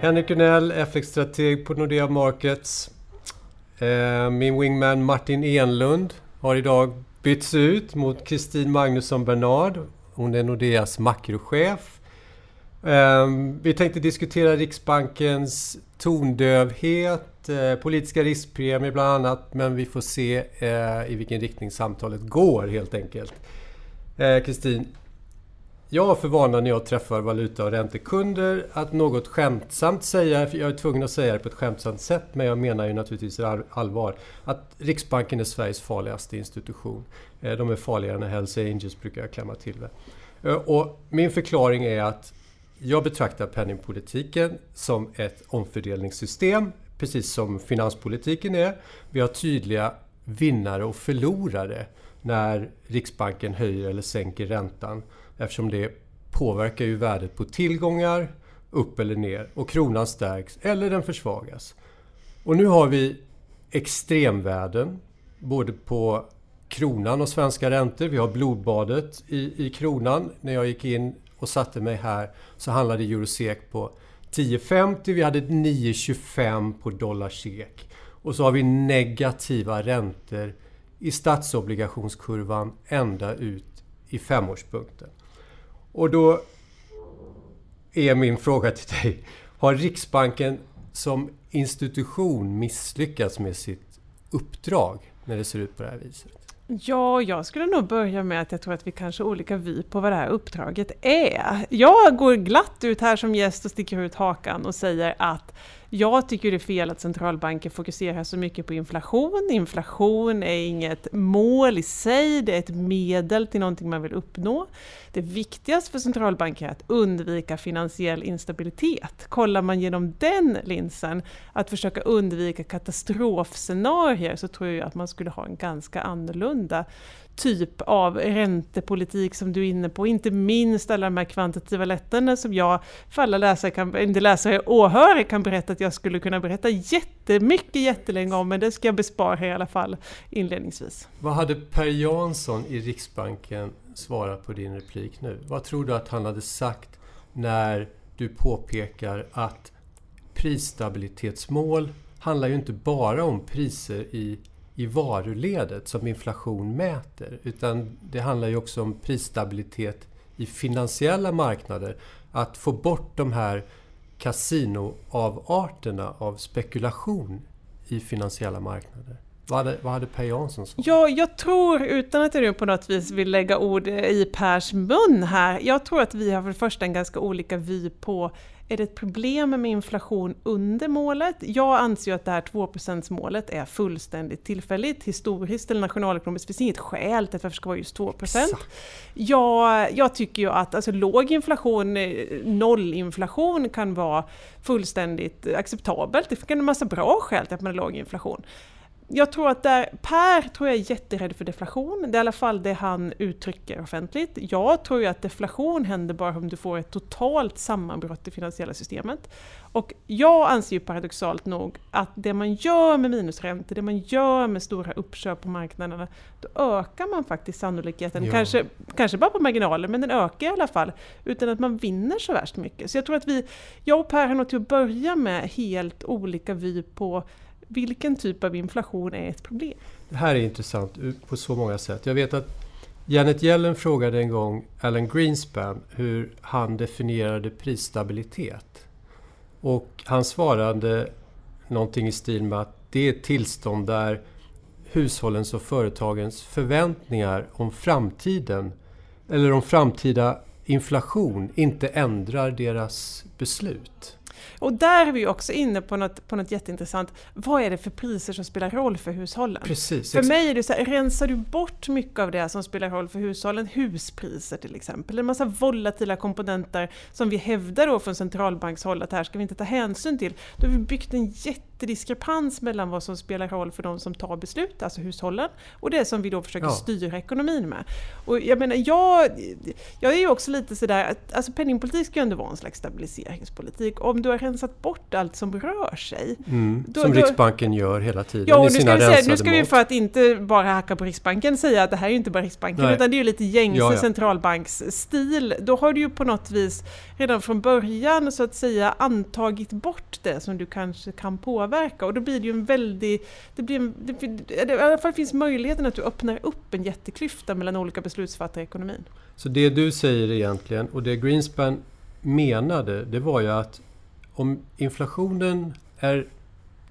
Henrik Gunell, FX-strateg på Nordea Markets. Eh, min wingman Martin Enlund har idag bytts ut mot Kristin Magnusson Bernard. Hon är Nordeas makrochef. Eh, vi tänkte diskutera Riksbankens tondövhet, eh, politiska riskpremier bland annat, men vi får se i vilken riktning samtalet går helt enkelt. Kristin, jag har för vana när jag träffar valuta och räntekunder att något skämtsamt säga, för jag är tvungen att säga det på ett skämtsamt sätt, men jag menar ju naturligtvis allvar, att Riksbanken är Sveriges farligaste institution. Eh, de är farligare än Hells Angels, brukar jag klämma till det. Eh, och min förklaring är att jag betraktar penningpolitiken som ett omfördelningssystem, precis som finanspolitiken är. Vi har tydliga vinnare och förlorare när Riksbanken höjer eller sänker räntan. Eftersom det påverkar ju värdet på tillgångar upp eller ner och kronan stärks eller den försvagas. Och nu har vi extremvärden både på kronan och svenska räntor. Vi har blodbadet i, i kronan. När jag gick in och satte mig här så handlade Eurosek på 10,50. Vi hade 9,25 på dollar SEK. Och så har vi negativa räntor i statsobligationskurvan ända ut i femårspunkten. Och då är min fråga till dig. Har Riksbanken som institution misslyckats med sitt uppdrag när det ser ut på det här viset? Ja, jag skulle nog börja med att jag tror att vi kanske har olika vy på vad det här uppdraget är. Jag går glatt ut här som gäst och sticker ut hakan och säger att jag tycker det är fel att centralbanker fokuserar så mycket på inflation. Inflation är inget mål i sig, det är ett medel till någonting man vill uppnå. Det viktigaste för centralbanker är att undvika finansiell instabilitet. Kollar man genom den linsen, att försöka undvika katastrofscenarier, så tror jag att man skulle ha en ganska annorlunda typ av räntepolitik som du är inne på, inte minst alla de här kvantitativa lättnaderna som jag för alla läsare, kan, inte läsare, åhörare kan berätta att jag skulle kunna berätta jättemycket jättelänge om, men det ska jag bespara i alla fall inledningsvis. Vad hade Per Jansson i Riksbanken svarat på din replik nu? Vad tror du att han hade sagt när du påpekar att prisstabilitetsmål handlar ju inte bara om priser i i varuledet som inflation mäter. Utan det handlar ju också om prisstabilitet i finansiella marknader. Att få bort de här kasinoavarterna av spekulation i finansiella marknader. Vad hade, vad hade Per Jansson sagt? Ja, jag tror, utan att jag nu på något vis vill lägga ord i Pers mun här, jag tror att vi har för det första en ganska olika vy på är det ett problem med inflation under målet? Jag anser ju att det här 2% målet är fullständigt tillfälligt. Historiskt eller nationalekonomiskt finns inget skäl till att det ska vara just 2 jag, jag tycker ju att alltså, låg inflation, eh, nollinflation kan vara fullständigt acceptabelt. Det finns en massa bra skäl till att man har låg inflation jag tror att där, Per tror jag är jätterädd för deflation. Det är i alla fall det han uttrycker offentligt. Jag tror ju att deflation händer bara om du får ett totalt sammanbrott i finansiella systemet. Och jag anser ju paradoxalt nog att det man gör med minusräntor, det man gör med stora uppköp på marknaderna, då ökar man faktiskt sannolikheten, ja. kanske, kanske bara på marginalen, men den ökar i alla fall, utan att man vinner så värst mycket. Så jag tror att vi, jag och Per har nog till att börja med helt olika vy på vilken typ av inflation är ett problem? Det här är intressant på så många sätt. Jag vet att Janet Yellen frågade en gång Alan Greenspan hur han definierade prisstabilitet. Och han svarade någonting i stil med att det är ett tillstånd där hushållens och företagens förväntningar om framtiden eller om framtida inflation inte ändrar deras beslut. Och där är vi också inne på något, på något jätteintressant. Vad är det för priser som spelar roll för hushållen? Precis, för mig är det så här, rensar du bort mycket av det som spelar roll för hushållen, huspriser till exempel, en massa volatila komponenter som vi hävdar då från centralbankshåll att här ska vi inte ta hänsyn till. Då har vi byggt en jätte jättediskrepans mellan vad som spelar roll för de som tar beslut, alltså hushållen, och det som vi då försöker ja. styra ekonomin med. Och jag menar, jag, jag är ju också lite sådär att alltså penningpolitik ska ju ändå vara en slags stabiliseringspolitik. Om du har rensat bort allt som rör sig. Mm, då, som då, Riksbanken gör hela tiden ja, i sina nu ska, vi säga, nu ska vi för att inte bara hacka på Riksbanken säga att det här är ju inte bara Riksbanken, Nej. utan det är ju lite gängse ja, ja. centralbanksstil. Då har du ju på något vis redan från början så att säga antagit bort det som du kanske kan påverka och då blir det ju en väldig... det blir en, det, i alla fall finns möjligheten att du öppnar upp en jätteklyfta mellan olika beslutsfattare i ekonomin. Så det du säger egentligen och det Greenspan menade det var ju att om inflationen är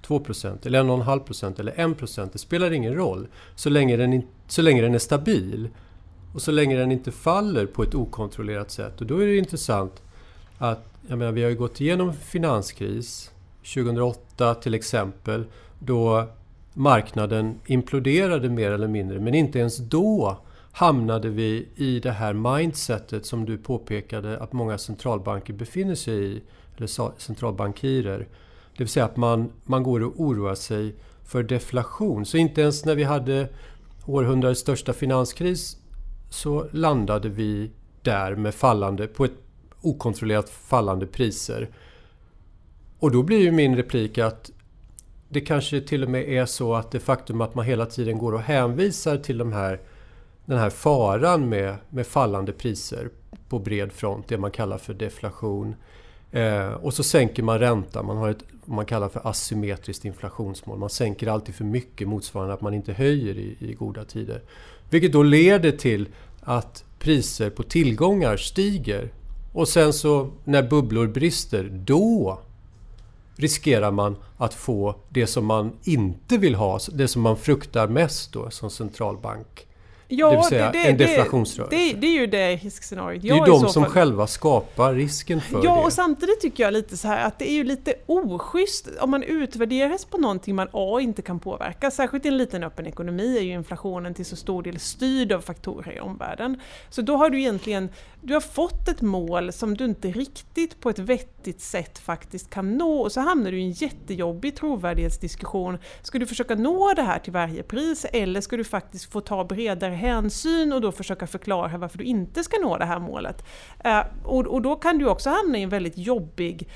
2% eller 1,5% eller 1 det spelar ingen roll så länge, den, så länge den är stabil och så länge den inte faller på ett okontrollerat sätt. Och då är det intressant att, jag menar, vi har ju gått igenom finanskris 2008 till exempel då marknaden imploderade mer eller mindre men inte ens då hamnade vi i det här mindsetet som du påpekade att många centralbanker befinner sig i, eller centralbankirer. Det vill säga att man, man går och oroar sig för deflation. Så inte ens när vi hade århundradets största finanskris så landade vi där med fallande, på ett okontrollerat fallande priser. Och då blir ju min replik att det kanske till och med är så att det faktum att man hela tiden går och hänvisar till de här, den här faran med, med fallande priser på bred front, det man kallar för deflation. Eh, och så sänker man räntan, man har ett vad man kallar för asymmetriskt inflationsmål. Man sänker alltid för mycket motsvarande att man inte höjer i, i goda tider. Vilket då leder till att priser på tillgångar stiger. Och sen så när bubblor brister, då riskerar man att få det som man inte vill ha, det som man fruktar mest då som centralbank. Ja, det vill säga det, det, en deflationsrörelse. Det, det, är ju det riskscenariot Det är ju de som fall. själva skapar risken för ja, det. Ja, och samtidigt tycker jag lite så här att det är ju lite oschysst om man utvärderas på någonting man A inte kan påverka. Särskilt i en liten öppen ekonomi är ju inflationen till så stor del styrd av faktorer i omvärlden. Så då har du egentligen du har fått ett mål som du inte riktigt på ett vettigt sätt faktiskt kan nå och så hamnar du i en jättejobbig trovärdighetsdiskussion. Ska du försöka nå det här till varje pris eller ska du faktiskt få ta bredare hänsyn och då försöka förklara varför du inte ska nå det här målet? Eh, och, och då kan du också hamna i en väldigt jobbig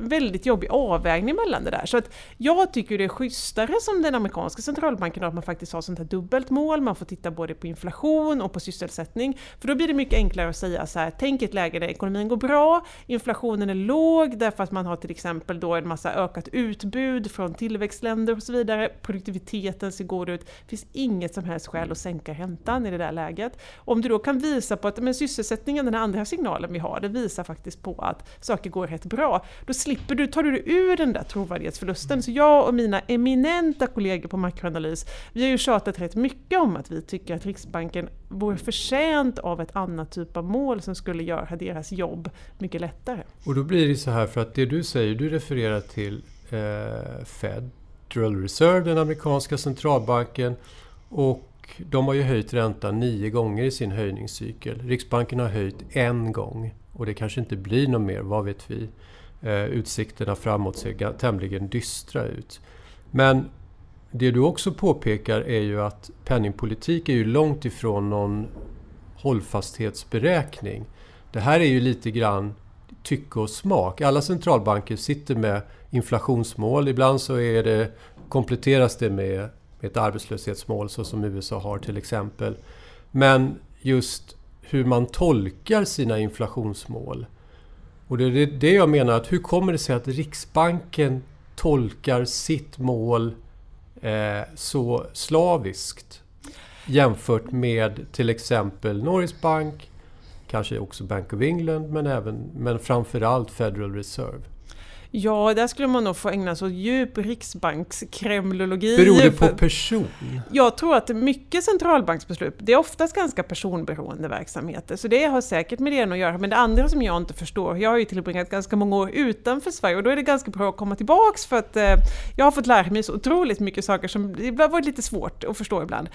väldigt jobbig avvägning mellan det där. Så att jag tycker det är schysstare som den amerikanska centralbanken att man faktiskt har sånt här dubbelt mål, man får titta både på inflation och på sysselsättning. För då blir det mycket enklare att säga så här, tänk ett läge där ekonomin går bra, inflationen är låg därför att man har till exempel då en massa ökat utbud från tillväxtländer och så vidare, produktiviteten ser god ut, det finns inget som helst skäl att sänka räntan i det där läget. Om du då kan visa på att men sysselsättningen, den här andra signalen vi har, det visar faktiskt på att saker går rätt bra. Då slipper du, tar du dig ur den där trovärdighetsförlusten. Så jag och mina eminenta kollegor på makroanalys, vi har ju tjatat rätt mycket om att vi tycker att Riksbanken vore förtjänt av ett annat typ av mål som skulle göra deras jobb mycket lättare. Och då blir det så här, för att det du säger, du refererar till eh, Federal Reserve, den amerikanska centralbanken, och de har ju höjt räntan nio gånger i sin höjningscykel. Riksbanken har höjt en gång. Och det kanske inte blir något mer, vad vet vi? Eh, utsikterna framåt ser tämligen dystra ut. Men det du också påpekar är ju att penningpolitik är ju långt ifrån någon hållfasthetsberäkning. Det här är ju lite grann tycke och smak. Alla centralbanker sitter med inflationsmål. Ibland så är det, kompletteras det med med ett arbetslöshetsmål så som USA har till exempel. Men just hur man tolkar sina inflationsmål. Och det är det jag menar, att hur kommer det sig att Riksbanken tolkar sitt mål eh, så slaviskt jämfört med till exempel Norges Bank, kanske också Bank of England, men, även, men framförallt Federal Reserve. Ja, där skulle man nog få ägna sig åt djup riksbankskremlologi. Beror det på person? Jag tror att mycket centralbanksbeslut, det är oftast ganska personberoende verksamheter, så det har säkert med det att göra. Men det andra som jag inte förstår, jag har ju tillbringat ganska många år utanför Sverige och då är det ganska bra att komma tillbaks för att eh, jag har fått lära mig så otroligt mycket saker som det har varit lite svårt att förstå ibland.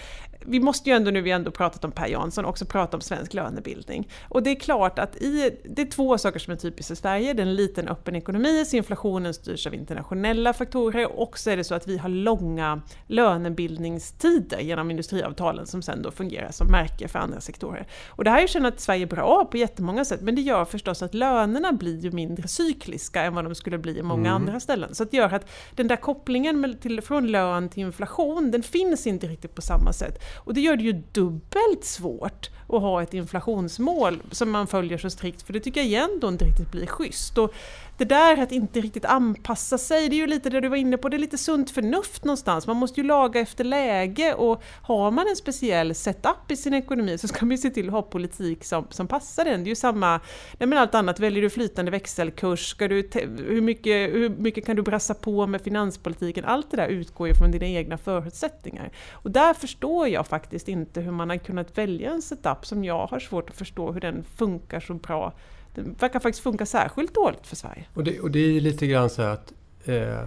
Vi måste ju ändå, nu vi ändå pratat om Per Jansson, också prata om svensk lönebildning. Och det är klart att i, det är två saker som är typiskt för Sverige, det är en liten öppen ekonomi, inflationen styrs av internationella faktorer och så är det så att vi har långa lönebildningstider genom industriavtalen som sen då fungerar som märke för andra sektorer. Och det här känner att Sverige är bra på jättemånga sätt men det gör förstås att lönerna blir ju mindre cykliska än vad de skulle bli i många mm. andra ställen. Så det gör att den där kopplingen till, från lön till inflation den finns inte riktigt på samma sätt. Och det gör det ju dubbelt svårt att ha ett inflationsmål som man följer så strikt, för det tycker jag igen då inte riktigt blir schysst. Och det där att inte riktigt anpassa sig, det är ju lite det du var inne på, det är lite sunt förnuft någonstans. Man måste ju laga efter läge och har man en speciell setup i sin ekonomi så ska man ju se till att ha politik som, som passar den. Det är ju samma, nej men allt annat, väljer du flytande växelkurs, ska du, hur, mycket, hur mycket kan du brassa på med finanspolitiken? Allt det där utgår ju från dina egna förutsättningar. Och där förstår jag faktiskt inte hur man har kunnat välja en setup som jag har svårt att förstå hur den funkar så bra det verkar faktiskt funka särskilt dåligt för Sverige. Och det, och det är lite grann så att, eh,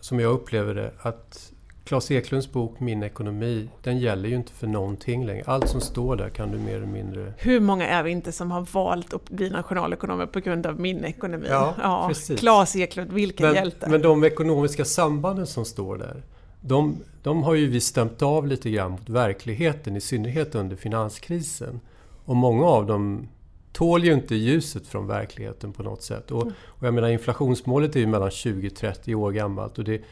som jag upplever det, att Klas Eklunds bok Min ekonomi, den gäller ju inte för någonting längre. Allt som står där kan du mer eller mindre... Hur många är vi inte som har valt att bli nationalekonomer på grund av min ekonomi? Ja, ja precis. Klas Eklund, vilken men, hjälte! Men de ekonomiska sambanden som står där, de, de har ju vi stämt av lite grann mot verkligheten, i synnerhet under finanskrisen. Och många av dem tål ju inte ljuset från verkligheten på något sätt. Och, mm. och jag menar inflationsmålet är ju mellan 20-30 år gammalt. Och det,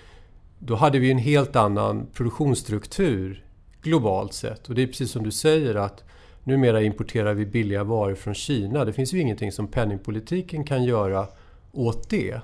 då hade vi en helt annan produktionsstruktur globalt sett. Och det är precis som du säger att numera importerar vi billiga varor från Kina. Det finns ju ingenting som penningpolitiken kan göra åt det.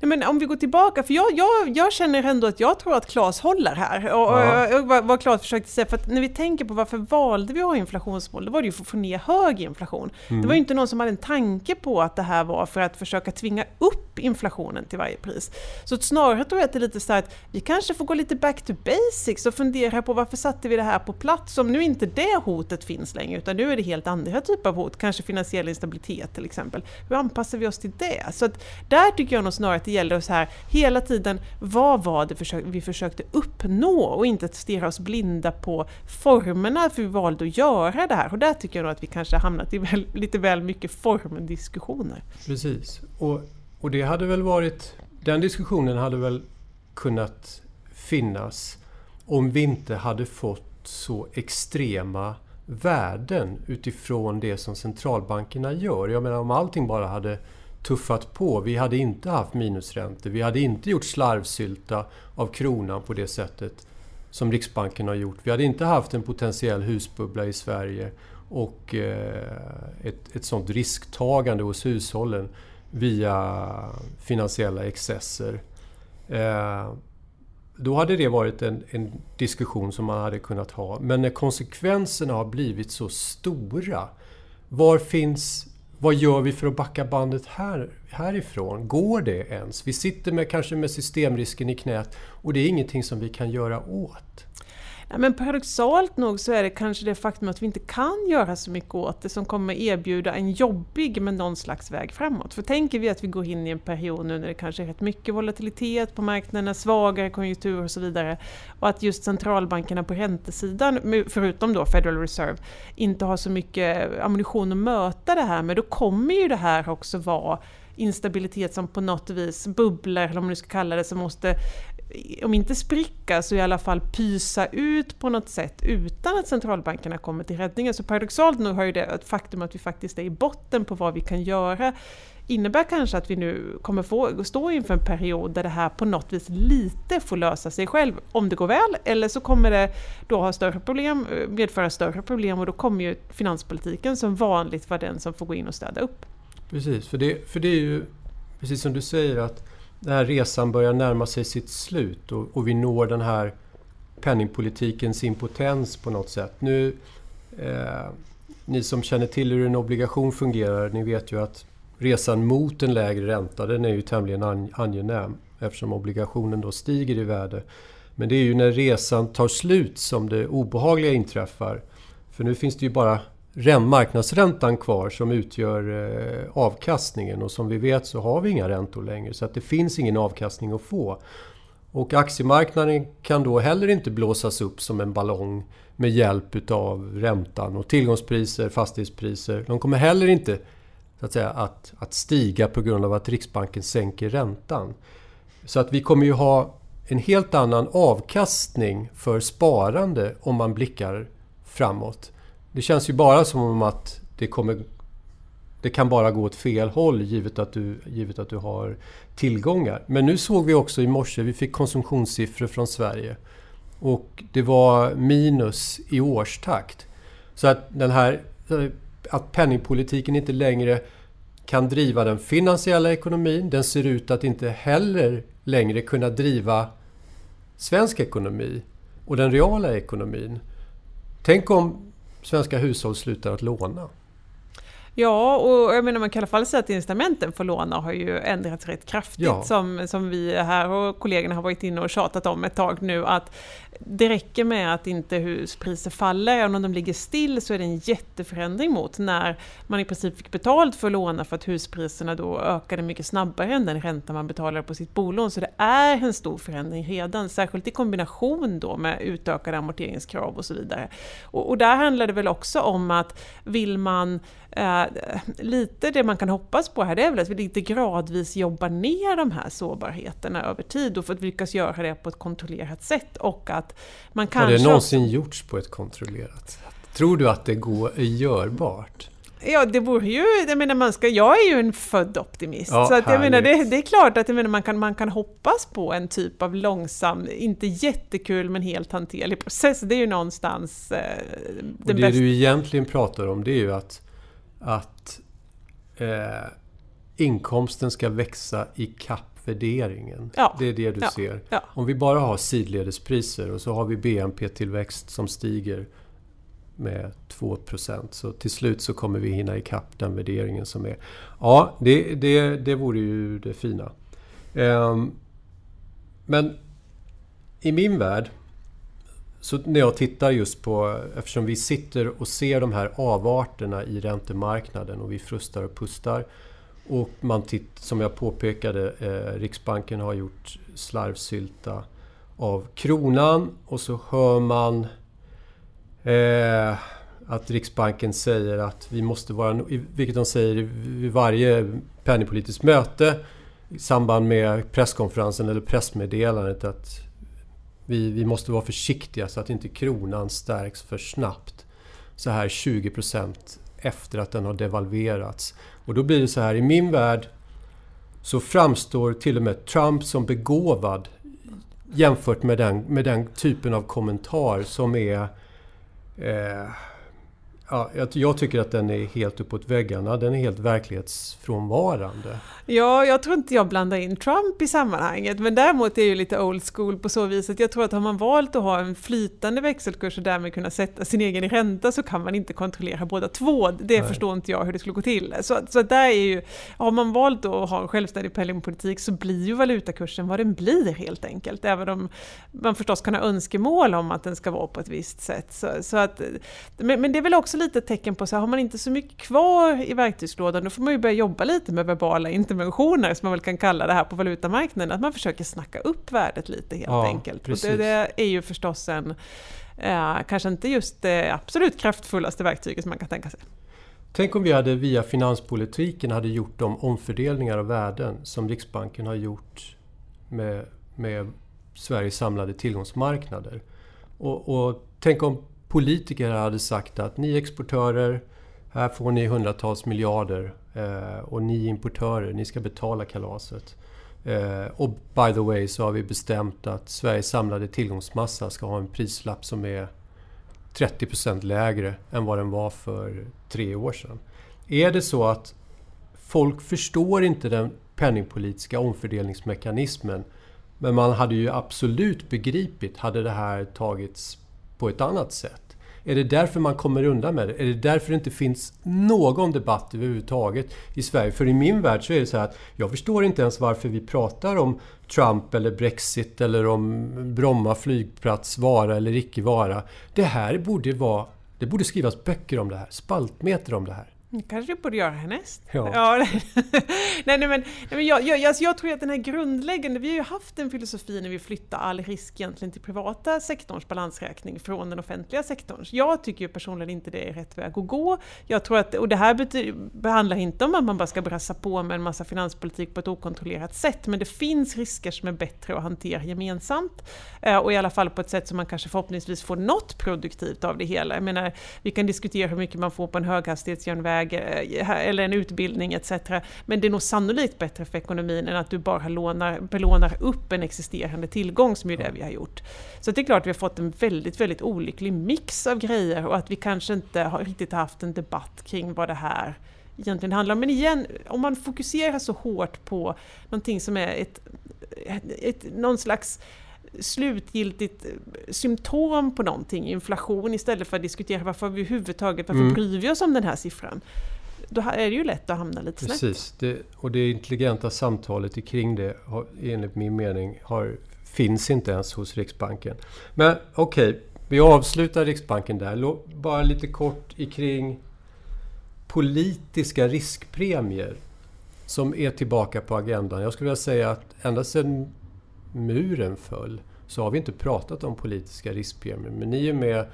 Nej, men om vi går tillbaka, för jag, jag, jag känner ändå att jag tror att Claes håller här. Och, ja. och vad, vad Claes försökte säga, för att när vi tänker på varför valde vi att ha inflationsmål, då var det ju för att få ner hög inflation. Mm. Det var ju inte någon som hade en tanke på att det här var för att försöka tvinga upp inflationen till varje pris. Så snarare tror jag att det är lite så att vi kanske får gå lite back to basics och fundera på varför satte vi det här på plats om nu inte det hotet finns längre, utan nu är det helt andra typer av hot, kanske finansiell instabilitet till exempel. Hur anpassar vi oss till det? Så att där tycker jag nog snarare att det gäller att så här, hela tiden, vad var det vi försökte uppnå och inte att stirra oss blinda på formerna för vi valde att göra det här. Och där tycker jag nog att vi kanske har hamnat i väl, lite väl mycket formdiskussioner. Precis, och, och det hade väl varit, den diskussionen hade väl kunnat finnas om vi inte hade fått så extrema värden utifrån det som centralbankerna gör. Jag menar om allting bara hade tuffat på. Vi hade inte haft minusräntor. Vi hade inte gjort slarvsylta av kronan på det sättet som Riksbanken har gjort. Vi hade inte haft en potentiell husbubbla i Sverige och eh, ett, ett sånt risktagande hos hushållen via finansiella excesser. Eh, då hade det varit en, en, diskussion som man hade kunnat ha. Men när konsekvenserna har blivit så stora, var finns vad gör vi för att backa bandet här, härifrån? Går det ens? Vi sitter med, kanske med systemrisken i knät och det är ingenting som vi kan göra åt. Ja, men paradoxalt nog så är det kanske det faktum att vi inte kan göra så mycket åt det som kommer erbjuda en jobbig men någon slags väg framåt. För tänker vi att vi går in i en period nu när det kanske är rätt mycket volatilitet på marknaderna, svagare konjunktur och så vidare och att just centralbankerna på räntesidan, förutom då Federal Reserve, inte har så mycket eh, ammunition att möta det här med, då kommer ju det här också vara instabilitet som på något vis bubblar, eller vad man nu ska kalla det, som måste om inte spricka så i alla fall pysa ut på något sätt utan att centralbankerna kommer till räddningen. Så paradoxalt nog har ju det faktum att vi faktiskt är i botten på vad vi kan göra innebär kanske att vi nu kommer få stå inför en period där det här på något vis lite får lösa sig själv om det går väl eller så kommer det då ha större problem, medföra större problem och då kommer ju finanspolitiken som vanligt vara den som får gå in och städa upp. Precis, för det, för det är ju precis som du säger att den här resan börjar närma sig sitt slut och, och vi når den här penningpolitikens impotens på något sätt. Nu, eh, ni som känner till hur en obligation fungerar, ni vet ju att resan mot en lägre ränta, den är ju tämligen angenäm eftersom obligationen då stiger i värde. Men det är ju när resan tar slut som det obehagliga inträffar. För nu finns det ju bara marknadsräntan kvar som utgör eh, avkastningen och som vi vet så har vi inga räntor längre så att det finns ingen avkastning att få. Och aktiemarknaden kan då heller inte blåsas upp som en ballong med hjälp utav räntan och tillgångspriser, fastighetspriser. De kommer heller inte så att, säga, att, att stiga på grund av att Riksbanken sänker räntan. Så att vi kommer ju ha en helt annan avkastning för sparande om man blickar framåt. Det känns ju bara som om att det kommer det kan bara gå åt fel håll givet att, du, givet att du har tillgångar. Men nu såg vi också i morse, vi fick konsumtionssiffror från Sverige. Och det var minus i årstakt. Så att den här att penningpolitiken inte längre kan driva den finansiella ekonomin. Den ser ut att inte heller längre kunna driva svensk ekonomi och den reala ekonomin. Tänk om svenska hushåll slutar att låna. Ja, och jag menar man kan i alla fall säga att incitamenten för låna har ju ändrats rätt kraftigt ja. som, som vi här och kollegorna har varit inne och tjatat om ett tag nu att det räcker med att inte huspriser faller, även om de ligger still så är det en jätteförändring mot när man i princip fick betalt för att låna för att huspriserna då ökade mycket snabbare än den ränta man betalade på sitt bolån. Så det är en stor förändring redan, särskilt i kombination då med utökade amorteringskrav och så vidare. Och, och där handlar det väl också om att vill man eh, lite det man kan hoppas på här det är väl att vi lite gradvis jobbar ner de här sårbarheterna över tid och för att lyckas göra det på ett kontrollerat sätt och att att man kanske... Har det någonsin gjorts på ett kontrollerat sätt? Tror du att det går, är görbart? Ja, det vore ju... Jag menar, man ska, jag är ju en född optimist. Ja, så att, jag menar, det, det, är klart att jag menar, man, kan, man kan hoppas på en typ av långsam, inte jättekul men helt hanterlig process. Det är ju någonstans eh, det Och det bästa. du egentligen pratar om det är ju att, att eh, inkomsten ska växa i kapp värderingen. Ja. Det är det du ja. ser. Ja. Om vi bara har sidledespriser och så har vi BNP-tillväxt som stiger med 2 så till slut så kommer vi hinna ikapp den värderingen som är. Ja, det, det, det vore ju det fina. Um, men i min värld, så när jag tittar just på, eftersom vi sitter och ser de här avarterna i räntemarknaden och vi frustar och pustar och man titt, som jag påpekade, eh, Riksbanken har gjort slarvsylta av kronan och så hör man eh, att Riksbanken säger att vi måste vara, vilket de säger vid varje penningpolitiskt möte i samband med presskonferensen eller pressmeddelandet att vi, vi måste vara försiktiga så att inte kronan stärks för snabbt. Så här 20 efter att den har devalverats. Och då blir det så här, i min värld så framstår till och med Trump som begåvad jämfört med den, med den typen av kommentar som är eh, Ja, jag tycker att den är helt uppåt väggarna. Den är helt verklighetsfrånvarande. Ja, jag tror inte jag blandar in Trump i sammanhanget, men däremot är det ju lite old school på så vis att jag tror att har man valt att ha en flytande växelkurs och därmed kunna sätta sin egen ränta så kan man inte kontrollera båda två. Det Nej. förstår inte jag hur det skulle gå till. Så, så där är ju, har man valt att ha en självständig penningpolitik så blir ju valutakursen vad den blir helt enkelt. Även om man förstås kan ha önskemål om att den ska vara på ett visst sätt. Så, så att, men, men det är väl också lite ett tecken på att har man inte så mycket kvar i verktygslådan då får man ju börja jobba lite med verbala interventioner som man väl kan kalla det här på valutamarknaden. Att man försöker snacka upp värdet lite helt ja, enkelt. Och det, det, är ju förstås en, eh, kanske inte just det absolut kraftfullaste verktyget som man kan tänka sig. Tänk om vi hade via finanspolitiken hade gjort de omfördelningar av värden som Riksbanken har gjort med, med Sveriges samlade tillgångsmarknader. Och, och tänk om politiker hade sagt att ni exportörer, här får ni hundratals miljarder eh, och ni importörer, ni ska betala kalaset. Eh, och by the way så har vi bestämt att Sveriges samlade tillgångsmassa ska ha en prislapp som är 30% lägre än vad den var för tre år sedan. Är det så att folk förstår inte den penningpolitiska omfördelningsmekanismen men man hade ju absolut begripit hade det här tagits på ett annat sätt. Är det därför man kommer undan med det? Är det därför det inte finns någon debatt överhuvudtaget i Sverige? För i min värld så är det så här att jag förstår inte ens varför vi pratar om Trump eller Brexit eller om Bromma flygplats vara eller icke vara. Det här borde vara... Det borde skrivas böcker om det här, spaltmeter om det här kanske vi borde göra härnäst. Ja. ja nej, nej, men, nej, men jag, jag, alltså jag tror att den här grundläggande, vi har ju haft en filosofi när vi flyttar all risk egentligen till privata sektorns balansräkning från den offentliga sektorns. Jag tycker ju personligen inte det är rätt väg att gå. Jag tror att, och det här betyder, handlar inte om att man bara ska brassa på med en massa finanspolitik på ett okontrollerat sätt, men det finns risker som är bättre att hantera gemensamt. Eh, och i alla fall på ett sätt som man kanske förhoppningsvis får något produktivt av det hela. Jag menar, vi kan diskutera hur mycket man får på en höghastighetsjärnväg eh, eller en utbildning etc. Men det är nog sannolikt bättre för ekonomin än att du bara lånar, belånar upp en existerande tillgång som är det vi har gjort. Så det är klart att vi har fått en väldigt, väldigt olycklig mix av grejer och att vi kanske inte har riktigt haft en debatt kring vad det här egentligen handlar om. Men igen, om man fokuserar så hårt på någonting som är ett, ett, ett någon slags slutgiltigt symptom på någonting, inflation, istället för att diskutera varför vi överhuvudtaget, varför mm. bryr vi oss om den här siffran? Då är det ju lätt att hamna lite snett. Precis, det, och det intelligenta samtalet kring det, har, enligt min mening, har, finns inte ens hos Riksbanken. Men okej, okay, vi avslutar Riksbanken där. Bara lite kort kring politiska riskpremier som är tillbaka på agendan. Jag skulle vilja säga att ända sedan muren föll så har vi inte pratat om politiska riskpremier. Men i och med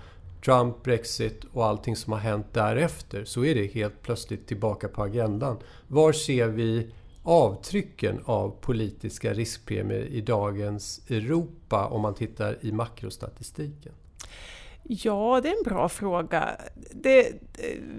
Trump, Brexit och allting som har hänt därefter så är det helt plötsligt tillbaka på agendan. Var ser vi avtrycken av politiska riskpremier i dagens Europa om man tittar i makrostatistiken? Ja, det är en bra fråga. Det,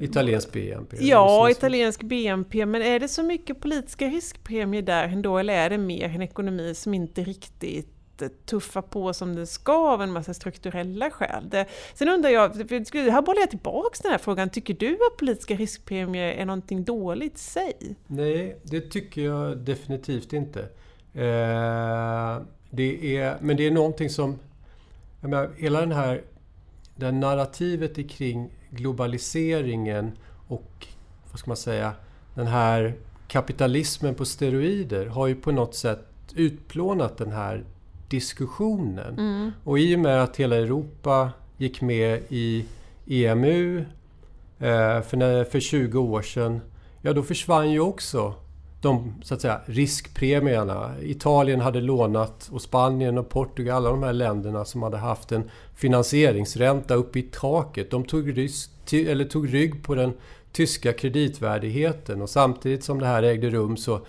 italiensk BNP? Ja, italiensk BNP. Men är det så mycket politiska riskpremier där ändå eller är det mer en ekonomi som inte riktigt tuffar på som den ska av en massa strukturella skäl. Det, sen undrar jag, här bollar jag tillbaks den här frågan, tycker du att politiska riskpremier är någonting dåligt i sig? Nej, det tycker jag definitivt inte. Eh, det är, men det är någonting som, jag menar, hela den här det narrativet kring globaliseringen och vad ska man säga, den här kapitalismen på steroider har ju på något sätt utplånat den här diskussionen. Mm. Och i och med att hela Europa gick med i EMU eh, för, för 20 år sedan, ja då försvann ju också de så att säga, riskpremierna. Italien hade lånat och Spanien och Portugal, alla de här länderna som hade haft en finansieringsränta upp i taket. De tog, risk, eller tog rygg på den tyska kreditvärdigheten och samtidigt som det här ägde rum så,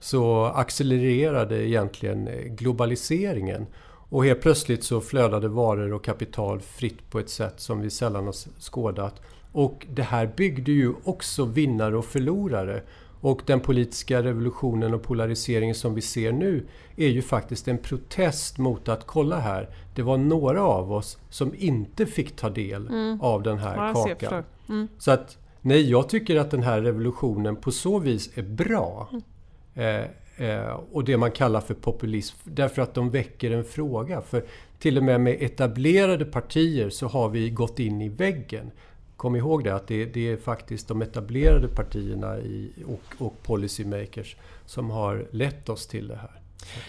så accelererade egentligen globaliseringen. Och helt plötsligt så flödade varor och kapital fritt på ett sätt som vi sällan har skådat. Och det här byggde ju också vinnare och förlorare. Och den politiska revolutionen och polariseringen som vi ser nu är ju faktiskt en protest mot att kolla här, det var några av oss som inte fick ta del mm. av den här ja, kakan. Mm. Så att nej, jag tycker att den här revolutionen på så vis är bra. Mm. Eh, eh, och det man kallar för populism, därför att de väcker en fråga. För till och med med etablerade partier så har vi gått in i väggen kom ihåg det att det, det, är faktiskt de etablerade partierna i, och, och policymakers som har lett oss till det här.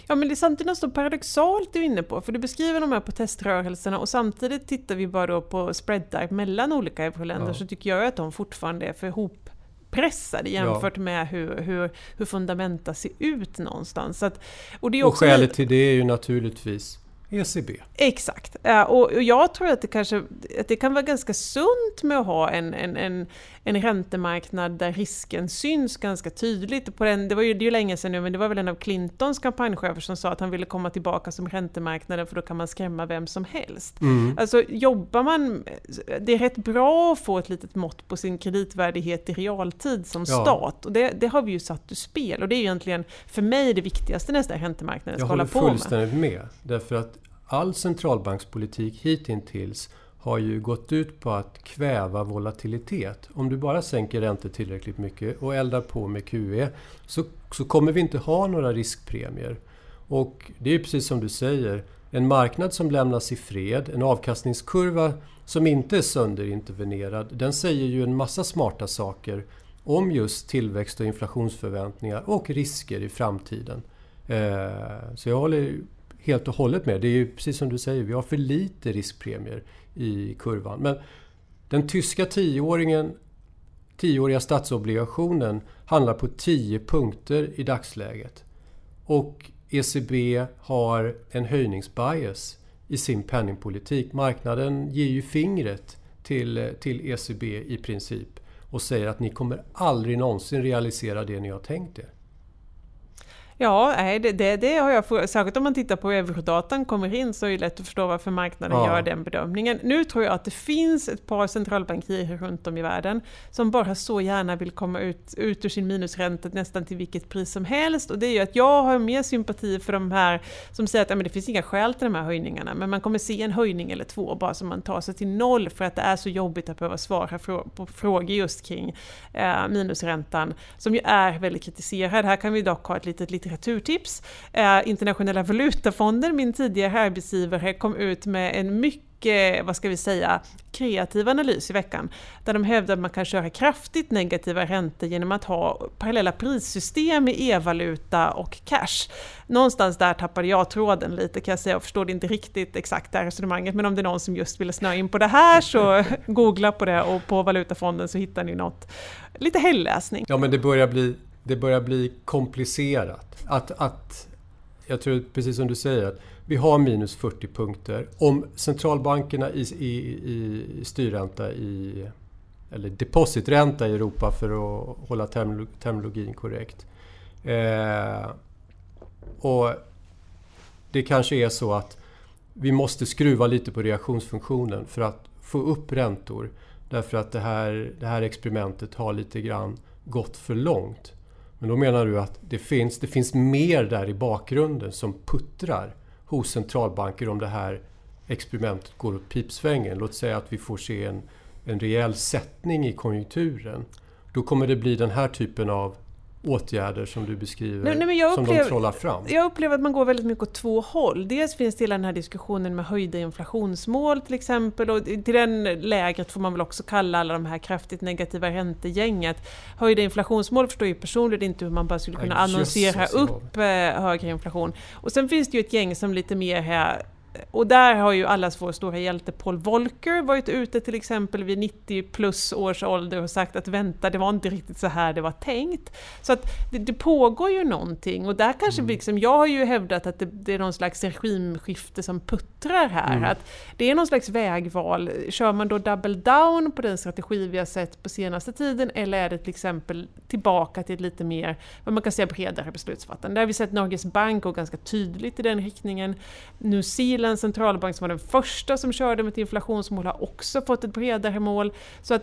Ja men det är samtidigt något så paradoxalt du är inne på, för du beskriver de här proteströrelserna och samtidigt tittar vi bara då på spreadar mellan olika euroländer ja. så tycker jag att de fortfarande är för ihop pressade jämfört ja. med hur, hur, hur fundamenta ser ut någonstans. Att, och, det är också och skälet till det är ju naturligtvis ECB. Exakt. Och jag tror att det kanske att det kan vara ganska sunt med att ha en, en, en, en räntemarknad där risken syns ganska tydligt. På den, det var ju, det är ju länge sedan nu, men det var väl en av Clintons kampanjchefer som sa att han ville komma tillbaka som räntemarknaden för då kan man skrämma vem som helst. Mm. Alltså jobbar man... Det är rätt bra att få ett litet mått på sin kreditvärdighet i realtid som ja. stat. Och det, det, har vi ju satt ur spel. Och det är egentligen för mig det viktigaste nästa räntemarknaden ska hålla på med. Jag håller fullständigt med. Därför att all centralbankspolitik hittills har ju gått ut på att kväva volatilitet. Om du bara sänker räntor tillräckligt mycket och eldar på med QE så, så kommer vi inte ha några riskpremier. Och det är precis som du säger, en marknad som lämnas i fred, en avkastningskurva som inte är sönderintervenerad, den säger ju en massa smarta saker om just tillväxt och inflationsförväntningar och risker i framtiden. Eh, så jag håller helt och hållet med. Det är ju precis som du säger, vi har för lite riskpremier i kurvan. Men den tyska tioåringen tioåriga statsobligationen handlar på 10 punkter i dagsläget. Och ECB har en höjningsbias i sin penningpolitik. Marknaden ger ju fingret till, till ECB i princip och säger att ni kommer aldrig någonsin realisera det ni har tänkt er. Ja, det, det, det har jag, särskilt om man tittar på eurodatan kommer in så är det lätt att förstå varför marknaden ja. gör den bedömningen. Nu tror jag att det finns ett par centralbankirer runt om i världen som bara så gärna vill komma ut, ut ur sin minusränta nästan till vilket pris som helst. Och det är ju att jag har mer sympati för de här som säger att ja, men det finns inga skäl till de här höjningarna, men man kommer se en höjning eller två bara så man tar sig till noll för att det är så jobbigt att behöva svara på frågor just kring eh, minusräntan, som ju är väldigt kritiserad. Här kan vi dock ha ett litet, litet litteraturtips. Eh, Internationella valutafonden, min tidigare arbetsgivare, kom ut med en mycket vad ska vi säga, kreativ analys i veckan. Där de hävdar att man kan köra kraftigt negativa räntor genom att ha parallella prissystem i e-valuta och cash. Någonstans där tappade jag tråden lite kan jag säga, och förstod inte riktigt exakt det här resonemanget, men om det är någon som just ville snöa in på det här så googla på det och på Valutafonden så hittar ni något, lite helläsning. Ja men det börjar bli det börjar bli komplicerat. Att, att, jag tror precis som du säger, att vi har minus 40 punkter. Om centralbankerna i, i, i styrränta i eller depositränta i Europa för att hålla terminologin korrekt. Eh, och det kanske är så att vi måste skruva lite på reaktionsfunktionen för att få upp räntor. Därför att det här, det här experimentet har lite grann gått för långt. Men då menar du att det finns, det finns mer där i bakgrunden som puttrar hos centralbanker om det här experimentet går åt pipsvängen. Låt säga att vi får se en, en rejäl sättning i konjunkturen. Då kommer det bli den här typen av åtgärder som du beskriver, nej, nej, som upplever, de trollar fram? Jag upplever att man går väldigt mycket åt två håll. Dels finns det hela den här diskussionen med höjda inflationsmål till exempel och till den lägret får man väl också kalla alla de här kraftigt negativa räntegänget. Höjda inflationsmål förstår jag personligen inte hur man bara skulle kunna annonsera upp eh, högre inflation. Och sen finns det ju ett gäng som lite mer här och där har ju allas vår stora hjälte Paul Volcker varit ute till exempel vid 90 plus års ålder och sagt att vänta, det var inte riktigt så här det var tänkt. Så att det, det pågår ju någonting och där kanske mm. liksom, jag har ju hävdat att det, det, är någon slags regimskifte som puttrar här. Mm. Att det är någon slags vägval. Kör man då double down på den strategi vi har sett på senaste tiden eller är det till exempel tillbaka till ett lite mer, vad man kan säga bredare beslutsfattande. Där har vi sett Norges Bank gå ganska tydligt i den riktningen. New Zealand en centralbank som var den första som körde med ett inflationsmål har också fått ett bredare mål. Så att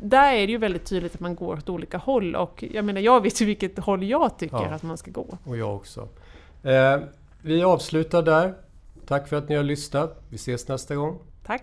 där är det ju väldigt tydligt att man går åt olika håll och jag menar jag vet ju vilket håll jag tycker ja, att man ska gå. Och jag också. Eh, vi avslutar där. Tack för att ni har lyssnat. Vi ses nästa gång. Tack.